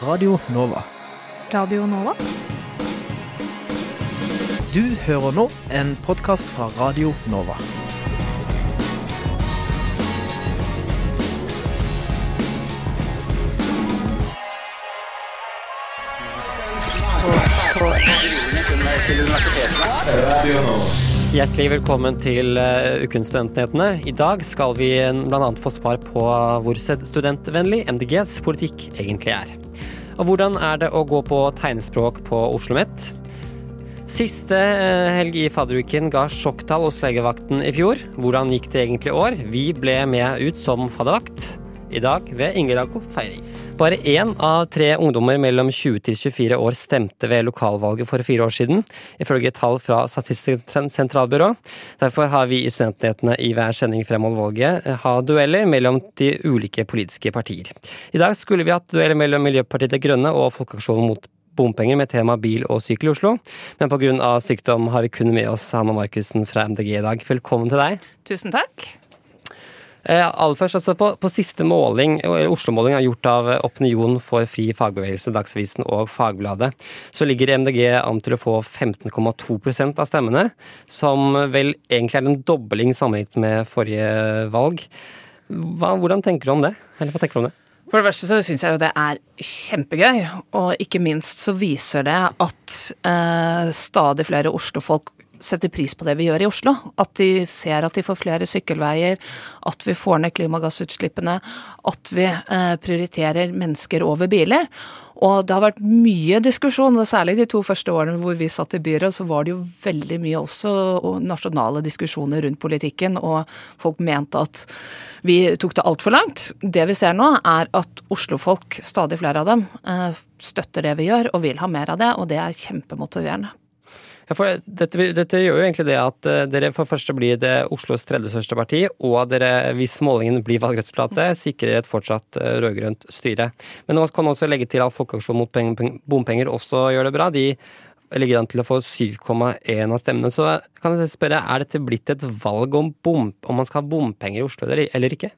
Radio Nova. Radio Nova? Du hører nå en podkast fra Radio Nova. Hjertelig velkommen til uh, Ukens Studentnyhetene. I dag skal vi bl.a. få svar på hvor studentvennlig MDGs politikk egentlig er. Og hvordan er det å gå på tegnespråk på Oslo OsloMet? Siste uh, helg i fadderuken ga sjokktall hos legevakten i fjor. Hvordan gikk det egentlig i år? Vi ble med ut som faddervakt. I dag ved Inger Jakob Feiring. Bare én av tre ungdommer mellom 20 til 24 år stemte ved lokalvalget for fire år siden, ifølge tall fra Statistisk sentralbyrå. Derfor har vi i Studentnyhetene i hver sending fremover valget eh, ha dueller mellom de ulike politiske partier. I dag skulle vi hatt dueller mellom Miljøpartiet De Grønne og Folkeaksjonen mot bompenger med tema bil og sykkel i Oslo. Men pga. sykdom har vi kun med oss Hanna Markussen fra MDG i dag. Velkommen til deg. Tusen takk. Eh, aller først, altså på, på siste måling, Oslo-måling er gjort av Opinion for fri fagbevegelse, Dagsavisen og Fagbladet, så ligger MDG an til å få 15,2% av stemmene, som vel egentlig er en dobling sammenlignet med forrige valg. Hva, hvordan tenker du om det? Eller hva tenker du om det? For det første så syns jeg jo det er kjempegøy, og ikke minst så viser det at eh, stadig flere Oslo-folk setter pris på det vi gjør i Oslo. At de ser at de får flere sykkelveier, at vi får ned klimagassutslippene, at vi eh, prioriterer mennesker over biler. Og det har vært mye diskusjon, og særlig de to første årene hvor vi satt i byråd, så var det jo veldig mye også nasjonale diskusjoner rundt politikken, og folk mente at vi tok det altfor langt. Det vi ser nå, er at Oslo-folk, stadig flere av dem, eh, støtter det vi gjør og vil ha mer av det, og det er kjempemotiverende. Ja, for dette, dette, gjør jo egentlig det at uh, dere for første blir det Oslos tredje største parti, og dere, hvis målingen blir valgresultatet, sikrer et fortsatt uh, rød-grønt styre. Men nå kan også legge til at Folkeaksjonen mot bompenger også gjør det bra. De ligger an til å få 7,1 av stemmene. Så kan jeg spørre, er dette blitt et valg om, bom, om man skal ha bompenger i Oslo eller, ikke?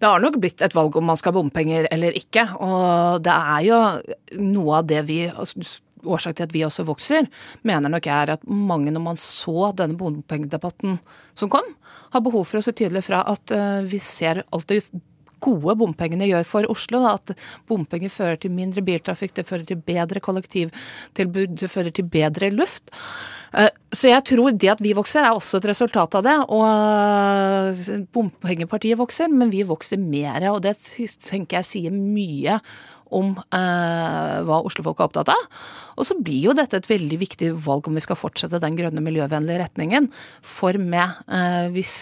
Det har nok blitt et valg om man skal ha bompenger eller ikke. Og det er jo noe av det vi årsak til at vi også vokser, mener nok er at mange, når man så denne bompengedebatten som kom, har behov for å se tydelig fra at uh, vi ser alt det gode bompengene gjør for Oslo. At bompenger fører til mindre biltrafikk, det fører til bedre kollektivtilbud, det fører til bedre luft. Eh, så jeg tror det at vi vokser er også et resultat av det. Og eh, bompengepartiet vokser, men vi vokser mer. Og det tenker jeg sier mye om eh, hva Oslo-folk er opptatt av. Og så blir jo dette et veldig viktig valg om vi skal fortsette den grønne, miljøvennlige retningen. For med, eh, hvis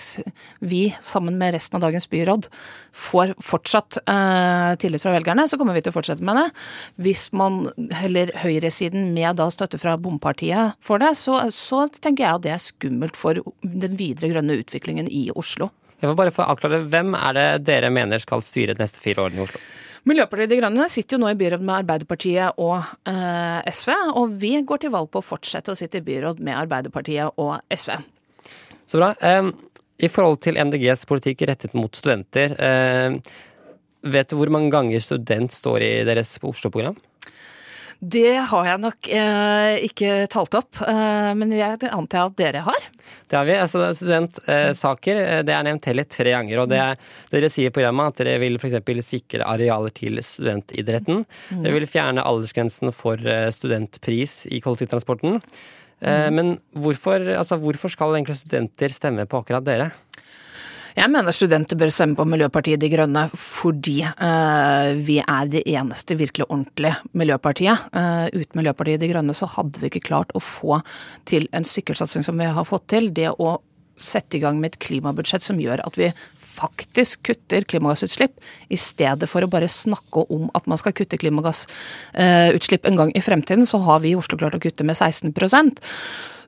vi sammen med resten av dagens byråd får fortsatt eh, tillit fra velgerne, så kommer vi til å fortsette med det. Hvis man heller høyresiden med da støtte fra bompartiet får det, så, så tenker jeg at det er skummelt for den videre grønne utviklingen i Oslo. Jeg får bare få avklare, Hvem er det dere mener skal styre de neste fire årene i Oslo? Miljøpartiet De Grønne sitter jo nå i byråd med Arbeiderpartiet og eh, SV, og vi går til valg på å fortsette å sitte i byråd med Arbeiderpartiet og SV. Så bra. Eh, I forhold til MDGs politikk rettet mot studenter, eh, vet du hvor mange ganger student står i deres Oslo-program? Det har jeg nok eh, ikke talt opp, eh, men jeg antar at dere har? Det har vi. altså Studentsaker eh, det er nevnt hele tre ganger. og det er, Dere sier i programmet at dere vil f.eks. sikre arealer til studentidretten. Mm. Dere vil fjerne aldersgrensen for eh, studentpris i kollektivtransporten. Eh, mm. Men hvorfor, altså, hvorfor skal egentlig studenter stemme på akkurat dere? Jeg mener studenter bør stemme på Miljøpartiet De Grønne fordi uh, vi er det eneste virkelig ordentlige miljøpartiet. Uh, uten Miljøpartiet De Grønne så hadde vi ikke klart å få til en sykkelsatsing som vi har fått til. Det å sette i gang med et klimabudsjett som gjør at vi faktisk kutter klimagassutslipp, i stedet for å bare snakke om at man skal kutte klimagassutslipp en gang i fremtiden, så har vi i Oslo klart å kutte med 16%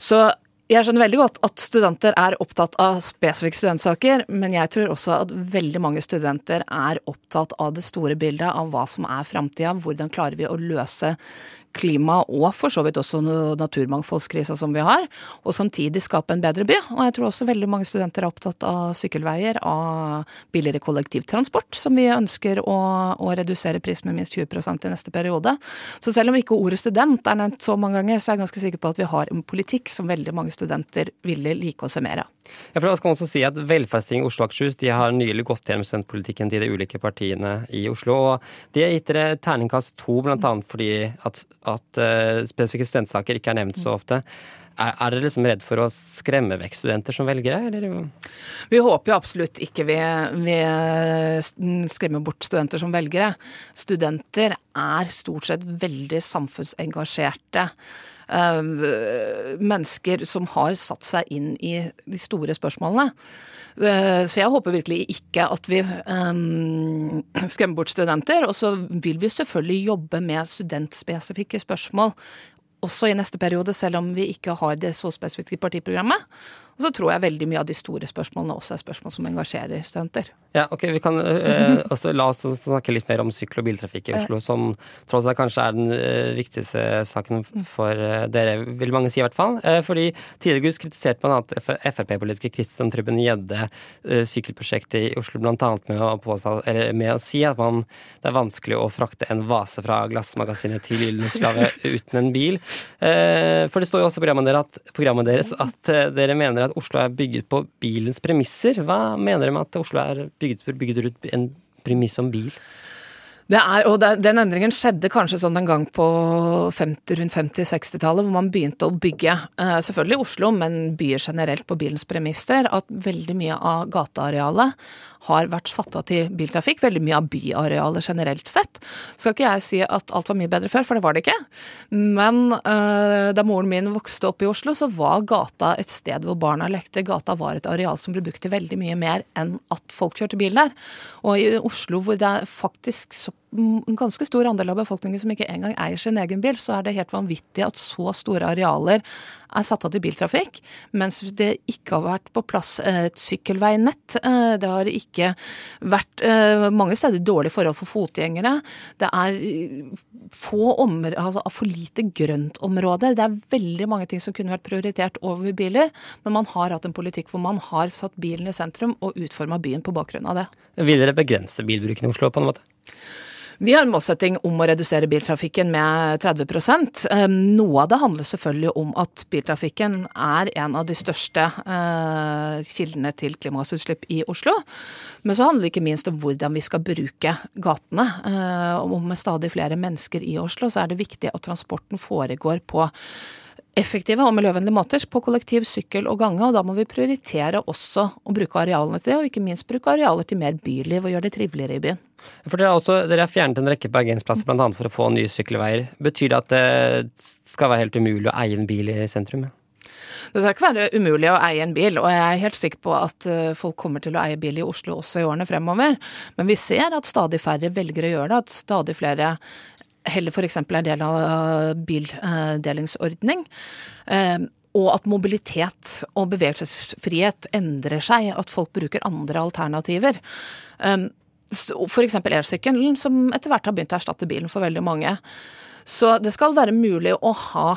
Så jeg skjønner veldig godt at studenter er opptatt av spesifikke studentsaker, men jeg tror også at veldig mange studenter er opptatt av det store bildet av hva som er framtida. Hvordan klarer vi å løse klima og for så vidt også naturmangfoldskrisa som vi har, og samtidig skape en bedre by. Og jeg tror også veldig mange studenter er opptatt av sykkelveier, av billigere kollektivtransport, som vi ønsker å, å redusere prisen med minst 20% i neste periode. Så selv om ikke ordet student er nevnt så mange ganger, så er jeg ganske sikker på at vi har en politikk som veldig mange studenter ville like å se mer av. Ja, for da skal man også si at Velferdstinget Oslo og Akershus de har nylig gått gjennom studentpolitikken til de ulike partiene i Oslo. og De har gitt dere terningkast to, bl.a. fordi at, at uh, spesifikke studentsaker ikke er nevnt så ofte. Er, er dere liksom redd for å skremme vekk studenter som velgere, eller? Vi håper jo absolutt ikke vi, vi skremmer bort studenter som velgere. Studenter er stort sett veldig samfunnsengasjerte. Uh, mennesker som har satt seg inn i de store spørsmålene. Uh, så jeg håper virkelig ikke at vi um, skremmer bort studenter. Og så vil vi selvfølgelig jobbe med studentspesifikke spørsmål også i neste periode, selv om vi ikke har det så spesifikt i partiprogrammet. Og så tror jeg veldig mye av de store spørsmålene også er spørsmål som engasjerer studenter. Ja, ok, vi kan eh, også La oss snakke litt mer om sykkel- og biltrafikk i Oslo, som tross alt kanskje er den eh, viktigste saken for eh, dere, vil mange si i hvert fall. Eh, fordi tidligere kritiserte bl.a. Frp-politiker Kristian Trubben Gjedde eh, sykkelprosjektet i Oslo bl.a. Med, å påstå, med å si at man, det er vanskelig å frakte en vase fra glassmagasinet til Gyldenslavet uten en bil. Eh, for det står jo også i programmet, programmet deres at dere mener at Oslo er bygget på bilens premisser. Hva mener de med at Oslo er bygget, bygget rundt en premiss om bil? Det er, og Den endringen skjedde kanskje sånn en gang på 50, rundt 50-60-tallet, hvor man begynte å bygge, selvfølgelig selvfølgelig Oslo, men byer generelt på bilens premisser. At veldig mye av gatearealet har vært satt av til biltrafikk. Veldig mye av byarealet generelt sett. Skal ikke jeg si at alt var mye bedre før, for det var det ikke. Men uh, da moren min vokste opp i Oslo, så var gata et sted hvor barna lekte. Gata var et areal som ble brukt til veldig mye mer enn at folk kjørte bil der. Og i Oslo hvor det er faktisk så en ganske stor andel av befolkningen som ikke engang eier sin egen bil, så er det helt vanvittig at så store arealer er satt av til biltrafikk, mens det ikke har vært på plass et sykkelveinett. Eh, det har ikke vært eh, mange steder dårlige forhold for fotgjengere. Det er eh, få områder, altså for lite grøntområder. Det er veldig mange ting som kunne vært prioritert over biler, men man har hatt en politikk hvor man har satt bilen i sentrum og utforma byen på bakgrunn av det. Vil dere begrense bilbruken i Oslo på en måte? Vi har en målsetting om å redusere biltrafikken med 30 ehm, Noe av det handler selvfølgelig om at biltrafikken er en av de største eh, kildene til klimagassutslipp i Oslo. Men så handler det ikke minst om hvordan vi skal bruke gatene. Eh, og med stadig flere mennesker i Oslo, så er det viktig at transporten foregår på effektive og miljøvennlige måter på kollektiv, sykkel og gange, og da må vi prioritere også å bruke arealene til det, og ikke minst bruke arealer til mer byliv og gjøre det triveligere i byen. For Dere har, også, dere har fjernet en rekke parkeringsplasser bl.a. for å få nye sykkelveier. Betyr det at det skal være helt umulig å eie en bil i sentrum? Det skal ikke være umulig å eie en bil, og jeg er helt sikker på at eh, folk kommer til å eie bil i Oslo også i årene fremover. Men vi ser at stadig færre velger å gjøre det, at stadig flere heller f.eks. er del av bildelingsordning. Eh, og at mobilitet og bevegelsesfrihet endrer seg, at folk bruker andre alternativer. Eh, F.eks. elsykkelen, som etter hvert har begynt å erstatte bilen for veldig mange. Så det skal være mulig å ha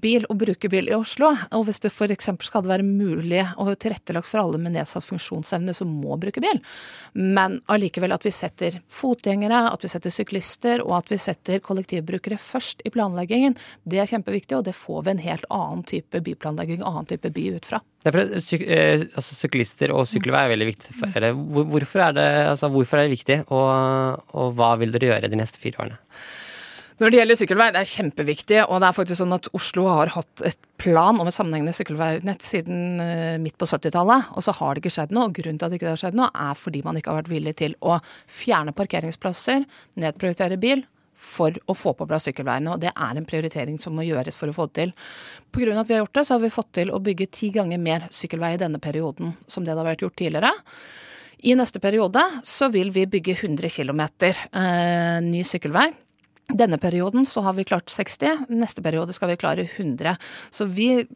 bil og bruke bil i Oslo. Og hvis det f.eks. skal være mulig og tilrettelagt for alle med nedsatt funksjonsevne som må bruke bil, men allikevel at vi setter fotgjengere, at vi setter syklister og at vi setter kollektivbrukere først i planleggingen, det er kjempeviktig, og det får vi en helt annen type byplanlegging, annen type by ut fra. Syk, eh, altså, syklister og sykkelvei er veldig viktig for dere. Hvorfor er det, altså, hvorfor er det viktig, og, og hva vil dere gjøre de neste fire årene? Når det gjelder sykkelvei, det er kjempeviktig. Og det er faktisk sånn at Oslo har hatt et plan om et sammenhengende sykkelveinett siden uh, midt på 70-tallet. Og så har det ikke skjedd noe. Og grunnen til at det ikke har skjedd noe, er fordi man ikke har vært villig til å fjerne parkeringsplasser, nedprioritere bil, for å få på plass sykkelveiene. Og det er en prioritering som må gjøres for å få det til. Pga. at vi har gjort det, så har vi fått til å bygge ti ganger mer sykkelvei i denne perioden som det det har vært gjort tidligere. I neste periode så vil vi bygge 100 km eh, ny sykkelvei. Denne perioden så har vi klart 60, neste periode skal vi klare 100. Så vi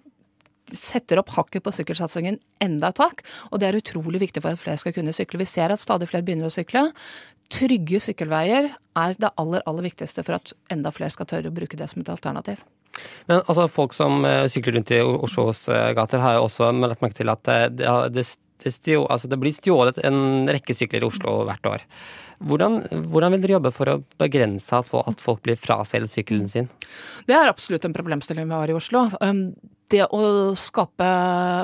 setter opp hakket på sykkelsatsingen enda et hakk, og det er utrolig viktig for at flere skal kunne sykle. Vi ser at stadig flere begynner å sykle. trygge sykkelveier er det aller, aller viktigste for at enda flere skal tørre å bruke det som et alternativ. Men altså, folk som uh, sykler rundt i Oslos uh, gater, har jo også lagt merke til at uh, det, det, det, stjå, altså, det, blir stjålet en rekke sykler i Oslo hvert år. Hvordan, hvordan, vil dere jobbe for å begrense at folk blir frastjålet sykkelen sin? Det er absolutt en problemstilling vi har i Oslo. Det å skape,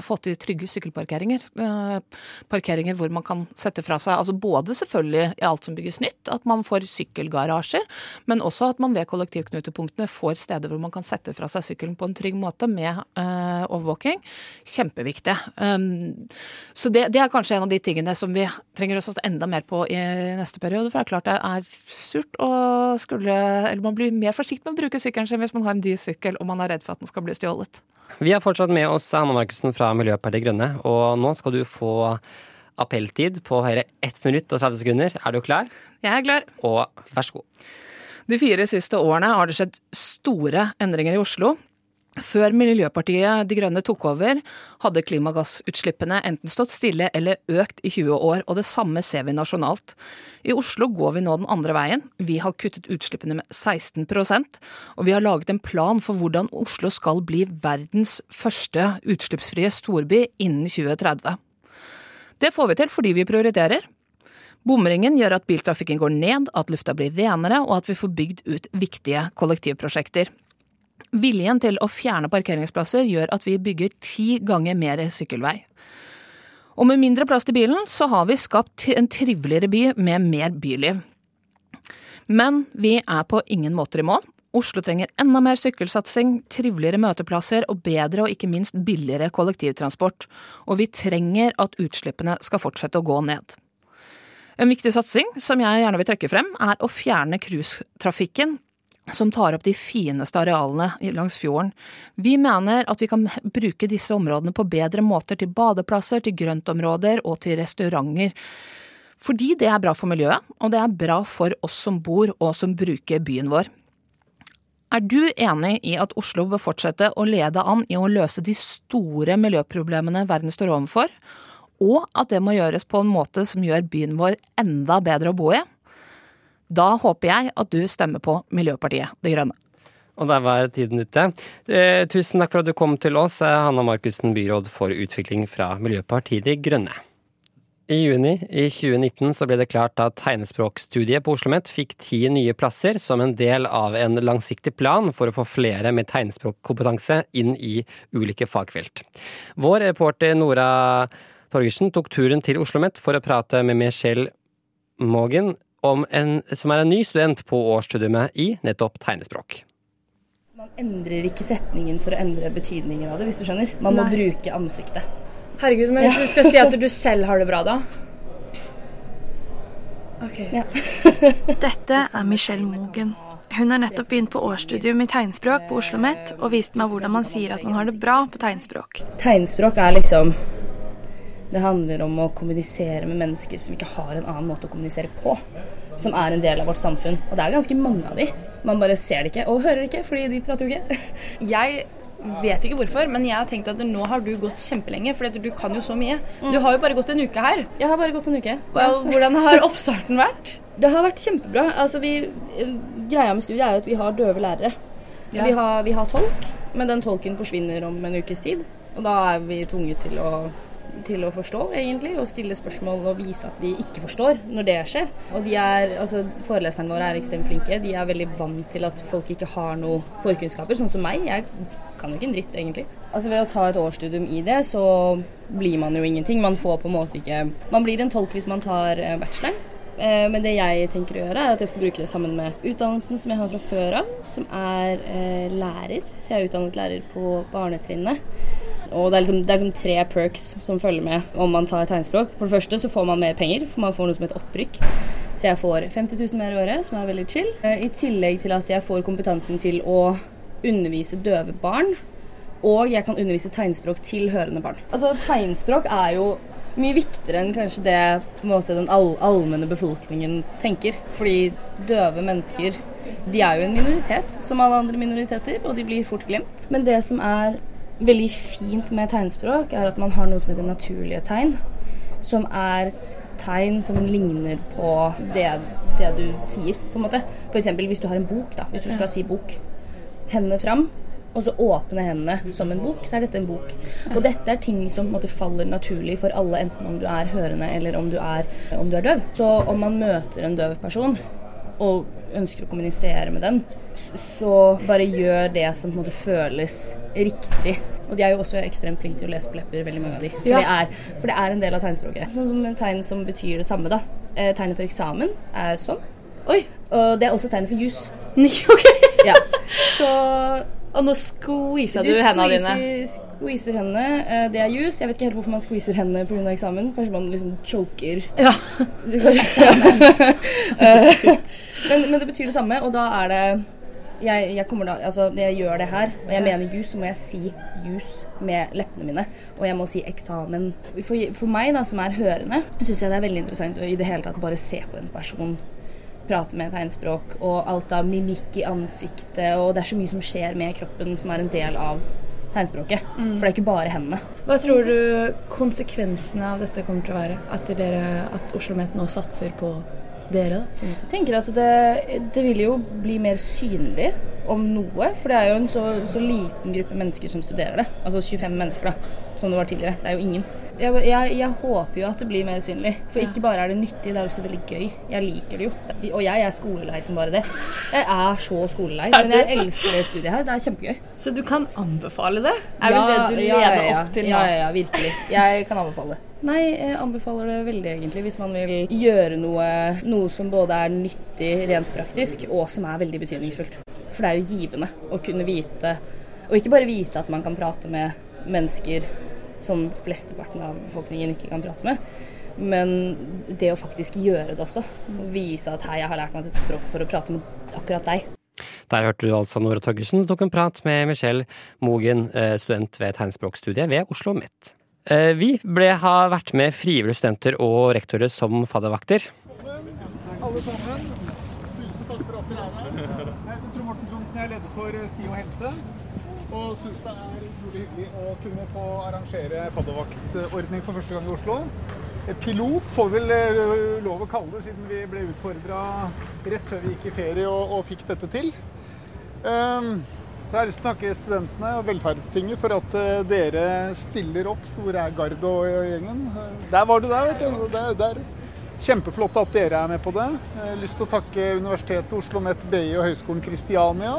få til trygge sykkelparkeringer. Eh, parkeringer hvor man kan sette fra seg altså både selvfølgelig i alt som bygges nytt, at man får sykkelgarasjer, men også at man ved kollektivknutepunktene får steder hvor man kan sette fra seg sykkelen på en trygg måte med uh, overvåking. Kjempeviktig. Um, så det, det, er kanskje en av de tingene som vi trenger å satse enda mer på i neste periode. For det er klart det er surt å skulle Eller man blir mer forsiktig med å bruke sykkelen sin hvis man har en dyr sykkel og man er redd for at den skal bli stjålet. Vi har fortsatt med oss Anna Markussen fra Miljøpartiet Grønne, og nå skal du få appelltid på høyre 1 minutt og 30 sekunder. Er du klar? Jeg er klar. Og vær så god. De fire siste årene har det skjedd store endringer i Oslo. Før Miljøpartiet De Grønne tok over, hadde klimagassutslippene enten stått stille eller økt i 20 år, og det samme ser vi nasjonalt. I Oslo går vi nå den andre veien. Vi har kuttet utslippene med 16% og vi har laget en plan for hvordan Oslo skal bli verdens første utslippsfrie storby innen 2030. Det får vi til fordi vi prioriterer. Bomringen gjør at biltrafikken går ned, at lufta blir renere, og at vi får bygd ut viktige kollektivprosjekter. Viljen til å fjerne parkeringsplasser gjør at vi bygger ti ganger mer sykkelvei. Og med mindre plass til bilen, så har vi skapt en triveligere by med mer byliv. Men vi er på ingen måter i mål. Oslo trenger enda mer sykkelsatsing, triveligere møteplasser og bedre og ikke minst billigere kollektivtransport. Og vi trenger at utslippene skal fortsette å gå ned. En viktig satsing som jeg gjerne vil trekke frem, er å fjerne cruisetrafikken som tar opp de fineste arealene langs fjorden. Vi mener at vi kan bruke disse områdene på bedre måter til badeplasser, til grøntområder og til restauranter. Fordi det er bra for miljøet, og det er bra for oss som bor og som bruker byen vår. Er du enig i at Oslo bør fortsette å lede an i å løse de store miljøproblemene verden står overfor, og at det må gjøres på en måte som gjør byen vår enda bedre å bo i? Da håper jeg at du stemmer på Miljøpartiet De Grønne. Og der var tiden ute. Eh, tusen takk for at du kom til oss, eh, Hanna Markussen, byråd for utvikling fra Miljøpartiet De Grønne. I juni i 2019 så ble det klart at tegnespråkstudiet på Oslo OsloMet fikk ti nye plasser som en del av en langsiktig plan for å få flere med tegnspråkkompetanse inn i ulike fagfelt. Vår reporter Nora Torgersen tok turen til Oslo OsloMet for å prate med Michelle Mogen, en, som er en ny student på årsstudiet i nettopp tegnespråk. Man endrer ikke setningen for å endre betydningen av det, hvis du skjønner. Man må bruke ansiktet. Herregud, men hvis du skal si at du selv har det bra, da? Ok. Ja. Dette er Michelle Mogen. Hun har nettopp begynt på årsstudium i tegnspråk på Oslo OsloMet og vist meg hvordan man sier at man har det bra på tegnspråk. Tegnspråk er liksom Det handler om å kommunisere med mennesker som ikke har en annen måte å kommunisere på som er en del av vårt samfunn. Og det er ganske mange av de. Man bare ser det ikke og hører det ikke, fordi de prater jo ikke. Jeg vet ikke hvorfor, men jeg har tenkt at nå har du gått kjempelenge, for du kan jo så mye. Mm. Du har jo bare gått en uke her. Jeg har bare gått en uke. Hvordan har oppstarten vært? Det har vært kjempebra. Altså, vi, greia med studiet er jo at vi har døve lærere. Ja. Vi, har, vi har tolk, men den tolken forsvinner om en ukes tid. Og da er vi tvunget til å til å forstå, egentlig, og stille spørsmål og vise at vi ikke forstår når det skjer. Og de er, altså Foreleserne våre er ekstremt flinke. De er veldig vant til at folk ikke har noe forkunnskaper, sånn som meg. Jeg kan jo ikke en dritt, egentlig. Altså Ved å ta et årsstudium i det, så blir man jo ingenting. Man får på en måte ikke Man blir en tolk hvis man tar eh, bacheloren. Eh, men det jeg tenker å gjøre, er at jeg skal bruke det sammen med utdannelsen som jeg har fra før av, som er eh, lærer. Så jeg er utdannet lærer på barnetrinnet. Og det er, liksom, det er, liksom, tre perks som følger med om man tar tegnspråk. For det første så får man mer penger, for man får noe som heter opprykk. Så jeg får 50 000 mer i året, som er veldig chill. Eh, I tillegg til at jeg får kompetansen til å undervise døve barn. Og jeg kan undervise tegnspråk til hørende barn. Altså Tegnspråk er jo mye viktigere enn kanskje det måte, den all allmenne befolkningen tenker. Fordi døve mennesker de er jo en minoritet, som alle andre minoriteter, og de blir fort glemt. Men det som er veldig fint med tegnspråk, er at man har noe som heter naturlige tegn. Som er tegn som ligner på det, det du sier, på en måte. F.eks. hvis du har en bok, da. Hvis du skal si bok. Hendene fram, og så åpne hendene som en bok, så er dette en bok. Og dette er ting som måte, faller naturlig for alle, enten om du er hørende eller om du er, om du er døv. Så om man møter en døv person og ønsker å kommunisere med den, så bare gjør det som på en måte føles riktig. Og de er jo også ekstremt flinke til å lese på lepper, veldig mange av de. For, ja. det, er, for det er en del av tegnspråket. Sånn som en tegn som betyr det samme, da. Eh, tegnet for eksamen er sånn. Oi! Og det er også tegnet for jus. ok. ja. Så og nå squeeza du, du hendene dine. Du squeezer hendene. Det er jus. Jeg vet ikke helt hvorfor man squeezer hendene pga. eksamen. Kanskje man liksom choker. Ja. Eh, men, men, det betyr det samme, og da er det jeg, jeg, da, altså, jeg gjør det her, og jeg mener jus, så må jeg si jus med leppene mine. Og jeg må si eksamen. For, for meg, da, som er hørende, syns jeg det er veldig interessant å i det hele tatt bare se på en person prate med tegnspråk, og alt av mimikk i ansiktet, og det er så mye som skjer med kroppen som er en del av tegnspråket. Mm. For det er ikke bare hendene. Hva tror du konsekvensene av dette kommer til å være? At, dere, at Oslo Met nå satser på dere? Da, jeg tenker at det, det vil jo bli mer synlig om noe. For det er jo en så, så, liten gruppe mennesker som studerer det. Altså 25 mennesker, da, som det var tidligere. Det er jo ingen. Jeg, jeg, jeg håper jo at det blir mer synlig. For ikke bare er det nyttig, det er også veldig gøy. Jeg liker det jo. Og jeg er skolelei som bare det. Jeg er så skolelei. Men jeg elsker det studiet her. Det er kjempegøy. Så du kan anbefale det? Er ja, det du leder ja, ja, opp til nå? Ja, ja, virkelig. Jeg kan anbefale. det. Nei, jeg anbefaler det veldig, egentlig. Hvis man vil gjøre noe, noe som både er nyttig rent praktisk, og som er veldig betydningsfullt. For det er jo givende å kunne vite, og ikke bare vite at man kan prate med mennesker som flesteparten av befolkningen ikke kan prate med, men det å faktisk gjøre det også. Vise at hei, jeg har lært meg dette språket for å prate med akkurat deg. Der hørte du altså Nora Torgersen tok en prat med Michelle Mogen, eh, student ved tegnspråkstudiet ved Oslo OsloMet. Eh, vi ble, har vært med frivillige studenter og rektorer som faddervakter. Alle sammen, tusen takk for at dere er her. Jeg heter Trond Morten Trondsen, jeg er leder for eh, SIO helse. Og syns det er utrolig hyggelig å kunne få arrangere faddervaktordning for første gang i Oslo. Pilot får vel eh, lov å kalle det, siden vi ble utfordra rett før vi gikk i ferie og, og fikk dette til. Um, så jeg har lyst til å takke studentene og Velferdstinget for at uh, dere stiller opp. Hvor er Gard og gjengen? Der var du der, vet du. Der, der. Kjempeflott at dere er med på det. Jeg har lyst til å takke Universitetet Oslo OsloMet BI og Høgskolen Kristiania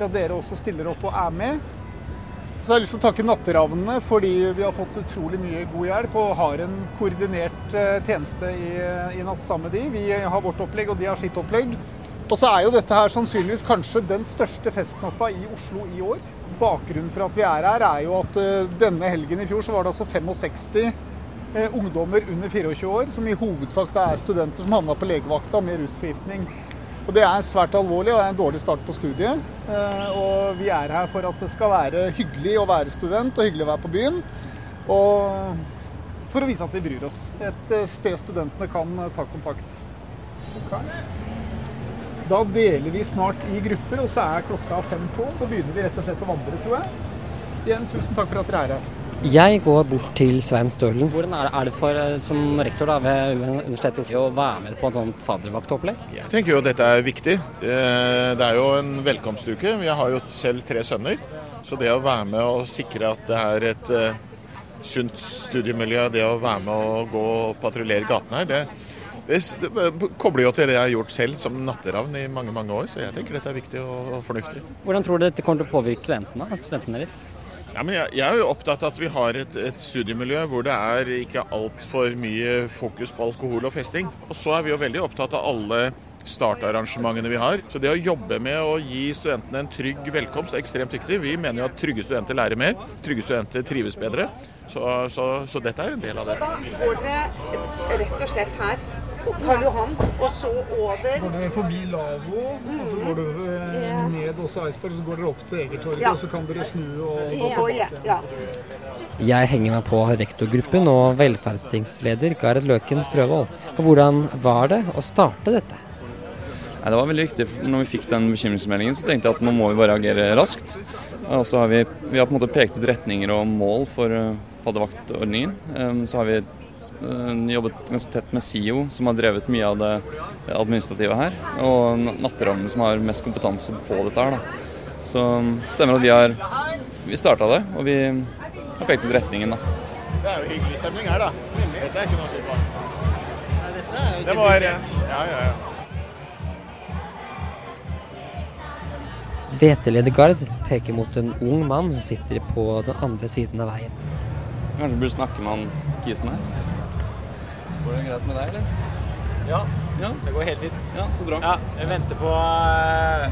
for at dere også stiller opp og er med. Så jeg har lyst til å takke Natteravnene fordi vi har fått utrolig mye god hjelp og har en koordinert eh, tjeneste i, i natt sammen med de. Vi har vårt opplegg, og de har sitt opplegg. Og så er jo dette her sannsynligvis kanskje den største festnatta i Oslo i år. Bakgrunnen for at vi er her, er jo at uh, denne helgen i fjor så var det altså 65 uh, ungdommer under 24 år som i hovedsak er studenter som havna på legevakta med rusforgiftning. Og Det er svært alvorlig og er en dårlig start på studiet. Eh, og vi er her for at det skal være hyggelig å være student og hyggelig å være på byen. Og for å vise at vi bryr oss. Et eh, sted studentene kan eh, ta kontakt. Okay. Da deler vi snart i grupper, og så er klokka fem på. Så begynner vi rett og slett å vandre, tror jeg. Igjen, tusen takk for at dere er her. Jeg går bort til Svein Stølen. Hvordan er det, er det for, eh, som rektor da, ved Universitetet i Oslo å være med på et sånt faddervaktopplegg? Jeg tenker jo at dette er viktig. Eh, det er jo en velkomstuke. Jeg har jo selv tre sønner. Så det å være med og sikre at det er et uh, sunt studiemiljø, det å være med og gå og patruljere gatene her, det, det, det, kobler jo til det jeg har gjort selv som natteravn i mange mange år. Så jeg tenker dette er viktig og, og fornuftig. Hvordan tror du dette kommer til å påvirke studentene, studentene deres? Ja, jeg, jeg, er jo opptatt av at vi har et, et studiemiljø hvor det er ikke altfor mye fokus på alkohol og festing. Og så er vi jo veldig opptatt av alle startarrangementene vi har. Så det å jobbe med å gi studentene en trygg velkomst er ekstremt viktig. Vi mener jo at trygge studenter lærer mer, trygge studenter trives bedre. Så, så, så dette er en del av det. Så da går dere rett og slett her Karl Johan, og så over Går dere forbi lavvo, og så går dere eh, ned også Eidsberg, og så går dere opp til Egertorget, ja. og så kan dere snu og gå tilbake. Ja. Jeg henger meg på rektorgruppen og velferdstingsleder Gard Løken Frøvold. For hvordan var det å starte dette? Ja, det var veldig viktig. Når vi fikk den bekymringsmeldingen, så tenkte jeg at nå må vi bare agere raskt. Og så har vi, vi har på en måte pekt ut retninger og mål for uh, faddervaktordningen. Um, så har vi Eh, Jobbet ganske tett med SIO, som har drevet mye av det administrative her. Og Na- som har mest kompetanse på dette her. Da. Så det stemmer at vi har vi starta det, og vi har pekt ut retningen. da. Det er jo hyggelig stemning her, da. Dette er ikke noe å si på. Det var ja, Ja, ja, ja. Hveteleder Gard peker mot en ung mann som sitter på den andre siden av veien. Kanskje burde snakke med han kisen her? Går det greit med deg, eller? Ja, Ja, det går helt fint. ja så bra. Ja, jeg venter på eh,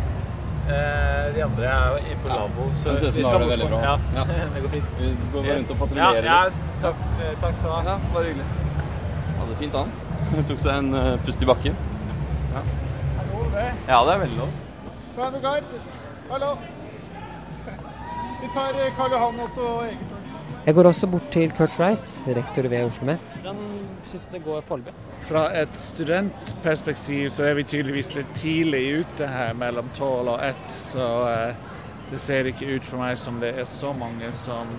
eh, de andre er inne på Ja. labo. Så Det ser ut som skal har det veldig bra, Ja, altså. Ja. det går fint. Vi går bare Yes. rundt og patruljerer ja, ja, litt. Takk, eh, takk skal du ha. Ja, bare hyggelig. Hadde det fint, han. Tok seg en uh, pust i bakken. Ja. det. Ja, det er veldig lov. Svein og Gard, hallo. Vi tar Karl Johan og så Egil. Jeg går også bort til Kurt Rice, rektor ved Oslo OsloMet. Hvordan syns du det går foreløpig? Fra et studentperspektiv så er vi tydeligvis litt tidlig ute her mellom tolv og ett, så eh, det ser ikke ut for meg som det er så mange som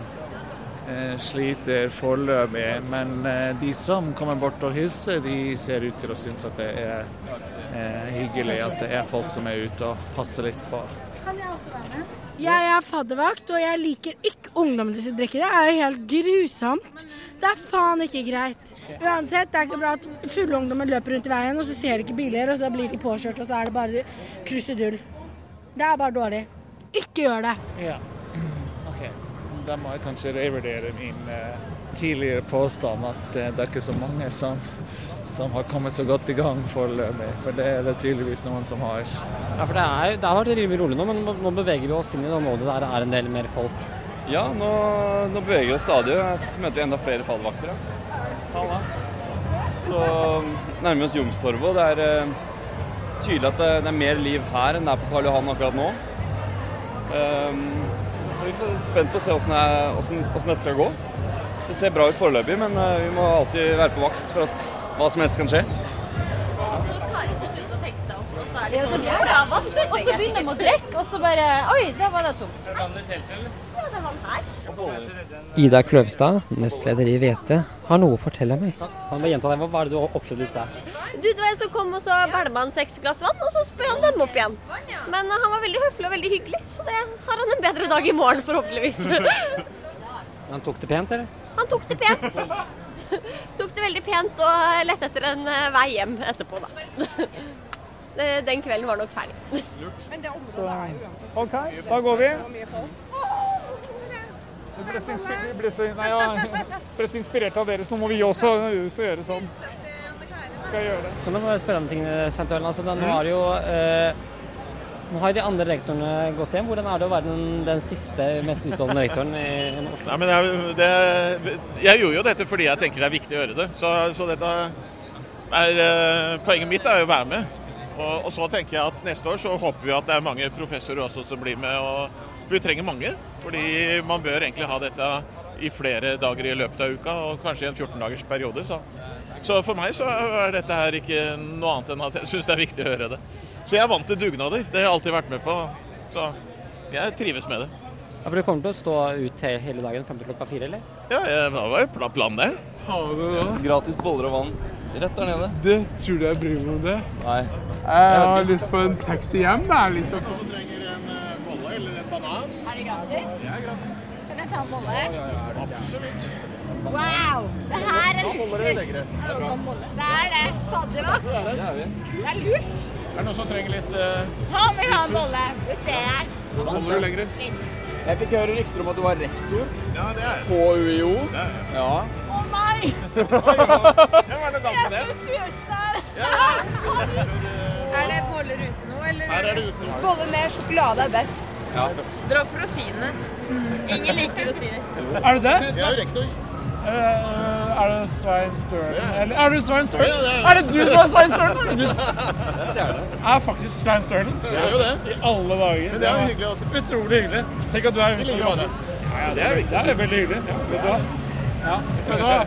eh, sliter foreløpig. Men eh, de som kommer bort og hilser, de ser ut til å synes at det er hyggelig at det er folk som er ute og passer litt på. Kan jeg også være med? Jeg er faddervakt, og jeg liker ikke ungdommene som drikker. Det er jo helt grusomt. Det er faen ikke greit. Uansett, det er ikke bra at fulle ungdommer løper rundt i veien, og så ser de ikke biler, og så blir de påkjørt, og så er det bare krusedull. Det er bare dårlig. Ikke gjør det. Ja, ok. Da må jeg kanskje revurdere min uh, tidligere påstand at uh, det er ikke så mange som, som har kommet så godt i gang foreløpig. For det er det tydeligvis noen som har. Ja, for det er, det har vært rimelig rolig nå, men nå, beveger vi oss inn i det området der det er en del mer folk. Ja, nå, nå beveger vi oss stadig. Her møter vi enda flere fallvakter. Halla. Så nærmer vi oss Youngstorget. og Det er eh, tydelig at det, det er mer liv her enn det er på Karl Johan akkurat nå. Um, så vi er spent på å se åssen åssen dette skal gå. Det ser bra ut foreløpig, men eh, vi må alltid være på vakt for at hva som helst kan skje. Ja, det gjør det. Og så begynner de å drikke, og så bare Oi, der var det tomt. Ja, det er han her. Ida Kløvstad, nestleder i VT, har noe å fortelle meg. Han var gjenta det? Hva var det du opplevde i sted? Du, det var en som kom og så bælma han seks glass vann, og så spør han dem opp igjen. Men eh, han var veldig høflig og veldig hyggelig, så det har han en bedre dag i morgen, forhåpentligvis. Han tok det pent, eller? Han tok det pent. tok det veldig pent og lette etter en eh, vei hjem etterpå, da. Den kvelden var nok ferdig. Så, OK, da går vi. Vi ble så, inspi- ble så, nei, ja, ble så inspirert av dere, så nå må vi også ut og gjøre sånn. Skal jeg gjøre det. Kan jeg bare spørre om ting, Sventuellen? Altså, da, nå har jo eh, nå har de andre rektorene gått hjem. Hvordan er det å være den, den siste, mest utholdende rektoren i, Oslo? Nei, men jeg, det, jeg gjorde jo dette fordi jeg tenker det er viktig å gjøre det. Så, så dette er eh, Poenget mitt er å være med. Og, og så tenker jeg at neste år så håper vi at det er mange professorer også som blir med. Og, for vi trenger mange. Fordi man bør egentlig ha dette i flere dager i løpet av uka, og kanskje i en 14 dagers periode. Så. så for meg så er dette her ikke noe annet enn at jeg syns det er viktig å gjøre det. Så jeg er vant til dugnader. Det har jeg alltid vært med på. Så jeg trives med det. Ja, for Du kommer til å stå ut hele dagen frem til klokka fire, eller? Ja, jeg- det var jo planen, det. Sa du det? Gratis boller og vann rett der nede. Det tror du jeg bryr meg om det? Nei. Jeg har lyst på en taxi hjem, jeg, liksom. trenger en bolle eller en banan. Er det gratis? Det er gratis. Kan jeg ta en bolle? Absolutt. Wow! Det her er luksus. holder det. Det er det. Fader, da. Det det. Det er lurt. Er det noen som trenger litt uh, Han vil ha en bolle. Det ser jeg. Holder du lenger? Jeg fikk høre rykter om at du var rektor Ja, det er på UiO. Det er jeg. Ja. Å nei! Ja, hva er det galt med det? Jeg skulle søkt der. Er det boller uten noe, eller? Her er det uten noe. Boller med sjokolade er best. Ja. Dra opp rosinene. Ingen liker rosiner. Er du det? Jeg er jo rektor. Eh, er det Svein? Eller er det Svein Sturlen? Er- det du som er Svein Sturlen? Er det du? Det er stjerne. er faktisk Svein Sturlen. Det er jo det. I alle dager. Men det er jo hyggelig at Utrolig hyggelig. Tenk at du er I like måte. Ja, ja, Det er viktig. Det er veldig hyggelig. Ja, vet du hva? Ja, vet du hva?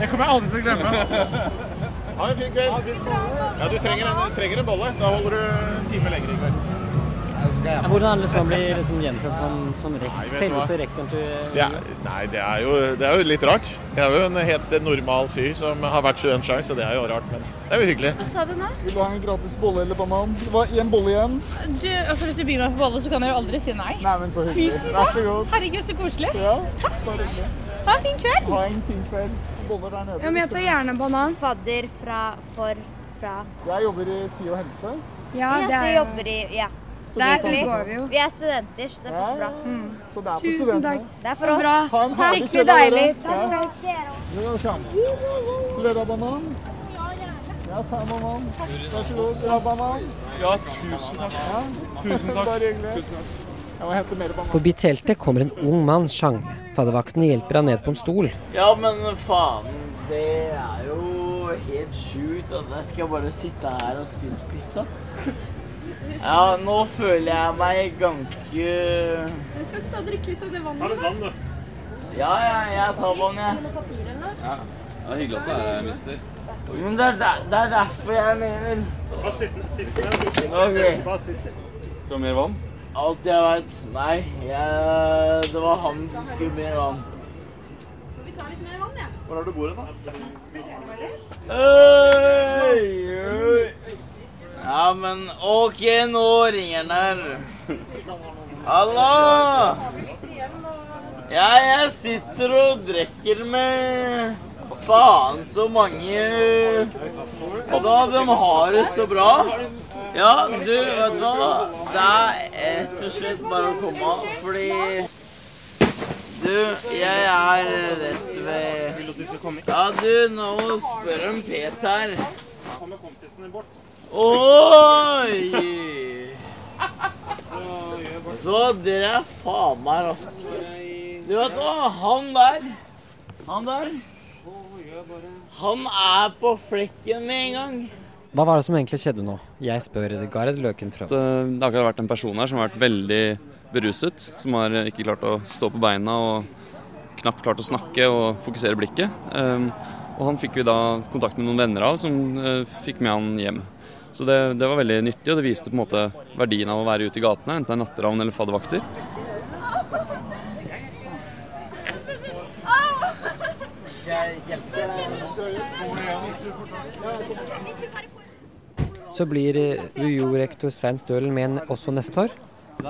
Det kommer jeg aldri til å glemme. Ha en fin kveld. Ja, du trenger en, trenger en bolle. Da holder du en time lenger i kveld. Skal jeg. Hvordan liksom å bli liksom gjensatt som, som rekt, selveste rektoren til Det er, nei, det er, jo, det er jo litt rart. Jeg er jo en helt normal fyr som har vært student sjøl, så det er jo rart. Men det er jo hyggelig. Hva sa du nå? Vil du ha en gratis bolle eller banan? Det var én bolle igjen. Du, altså Hvis du byr meg på bolle, så kan jeg jo aldri si nei. Nei, men så hyggelig. Tusen Vær takk. så god. Herregud, så koselig. Ja, Takk. Ha en fin kveld. Ha en fin kveld. Boller der nede. Ja, men jeg tar gjerne banan. Fadder fra for fra Jeg jobber i SIO helse. Ja, det er... Jeg jobber i Ja. Går vi jo. Vi er studenter, så det passer bra. Så det er for Tusen takk. Det er for oss. bra. Ha en herlig Skikkelig deilig. Takk Ja. for dere. Ja, ta en banan. Vær så god. Ja, banan? Ja, tusen takk. Ja. Tusen takk. Bare hyggelig. Jeg må hente mer banan. Forbi teltet kommer en ung mann sjangle. Faddervakten hjelper han ned på en stol. Ja, men faen, det er jo helt sjukt at jeg skal bare sitte her og spise pizza. Ja, nå føler jeg meg ganske Jeg skal ikke ta og drikke litt av det vannet? Ta litt vann, du. Ja, ja, jeg tar vann, jeg. Ja. Det er hyggelig at du er her, mister. Men det er, der, det er derfor jeg mener Bare sitt, ned. Ok. Bare sitt. Skal du ha mer vann? Alt jeg veit. Nei, jeg, det var han som skulle mer vann. Så vi ta litt mer vann, ja? Hvor har du bordet, da? Ja, men OK, nå ringer den her. Hallo! Ja, jeg sitter og drikker med faen så mange Altså, de har det så bra. Ja, du, vet du hva? Det er rett og slett bare å komme, fordi Du, jeg er rett ved Ja, du, nå spør om Peter. Oi! Så dere er faen meg raske. Du vet hva, han der Han der Han er på flekken med en gang. Hva var det som egentlig skjedde nå? Jeg spør Gard Løken fra. Det det har akkurat vært en person her som har vært veldig beruset. Som har ikke klart å stå på beina og knapt klart å snakke og fokusere blikket. Um, og han fikk vi da kontakt med noen venner av som uh, fikk med han hjem. Så det, det var veldig nyttig, og det viste på en måte verdien av å være ute i gatene, enten det er natteravn eller faddervakter. Så blir eh, UiO-rektor Svein Stølen med en også neste år.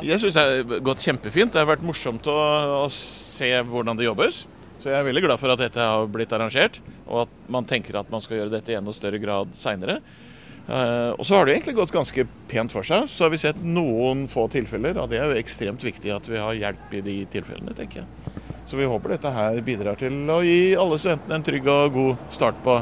Jeg syns det har gått kjempefint. Det har vært morsomt å, å se hvordan det jobbes. Så jeg er veldig glad for at dette har blitt arrangert, og at man tenker at man skal gjøre dette i enda større grad seinere. Uh, og så har det egentlig gått ganske pent for seg. Så har vi sett noen få tilfeller, og det er jo ekstremt viktig at vi har hjelp i de tilfellene, tenker jeg. Så vi håper dette her bidrar til å gi alle studentene en trygg og god start på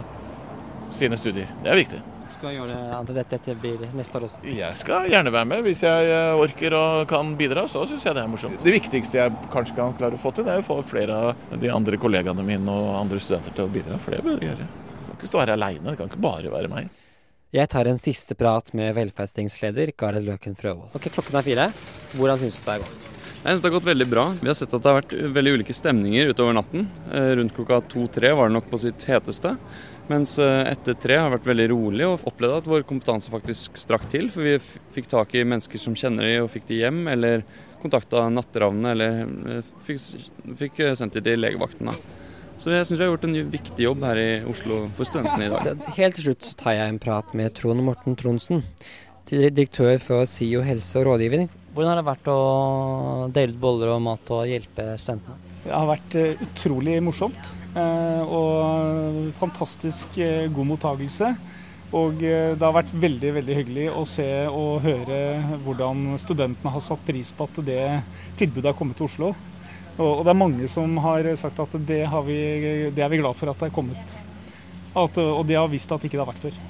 sine studier. Det er viktig. Skal gjøre at dette, blir neste år også. Jeg skal gjerne være med. Hvis jeg eh, orker og kan bidra, så syns jeg det er morsomt. Det viktigste jeg kanskje kan klare å få til, det er å få flere av de andre kollegaene mine og andre studenter til å bidra. For det bør jeg gjøre. Jeg kan ikke stå her aleine. Det kan ikke bare være meg. Jeg tar en siste prat med velferdstingsleder Gareth Løken Frøvold. Ok, klokken er fire. Hvordan syns du det er gått? Jeg synes det har gått veldig bra. Vi har sett at det har vært veldig ulike stemninger utover natten. Eh, Rundt klokka to-tre var det nok på sitt heteste. Mens eh, etter tre har det vært veldig rolig og opplevd at vår kompetanse faktisk strakk til. For vi fikk tak i mennesker som kjenner de og fikk de hjem, eller kontakta natteravnene, eller eh, fikk, fikk sendt de til legevakten. da. Så jeg syns vi har gjort en viktig jobb her i Oslo for studentene i dag. Helt til slutt tar jeg en prat med Trond Morten Tronsen, til direktør for SIO helse og rådgivning. Hvordan har det vært å dele ut boller og mat og hjelpe studentene? Det har vært eh, utrolig morsomt eh, og fantastisk eh, god mottagelse. Og det har vært veldig veldig hyggelig å se og høre hvordan studentene har satt pris på at det tilbudet har kommet til Oslo. Og, og det er mange som har sagt at det, har vi, det er vi glad for at det er kommet. At, og de har visst at ikke det har vært før.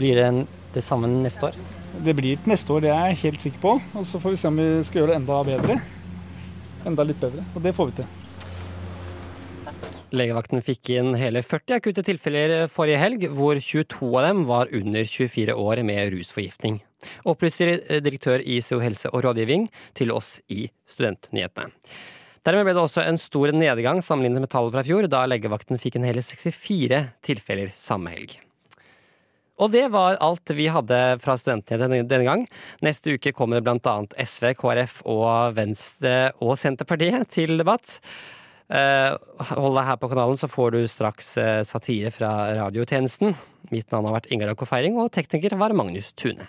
Blir det en, det samme neste år? Det blir til neste år, det er jeg helt sikker på. Og så får vi se om vi skal gjøre det enda bedre. Enda litt bedre. Og det får vi til. Legevakten fikk inn hele 40 akutte tilfeller forrige helg, hvor 22 av dem var under 24 år med rusforgiftning. Opplyser direktør i CO helse og rådgivning til oss i Studentnyhetene. Dermed ble det også en stor nedgang sammenlignet med tallet fra fjor, da legevakten fikk en hele 64 tilfeller samme helg. Og det var alt vi hadde fra studentene denne, gang. Neste uke kommer bl.a. SV, KrF og Venstre og Senterpartiet til debatt. Eh, hold deg her på kanalen, så får du straks eh, satire fra radiotjenesten. Mitt navn har vært Ingar Akko Feiring, og tekniker var Magnus Tune.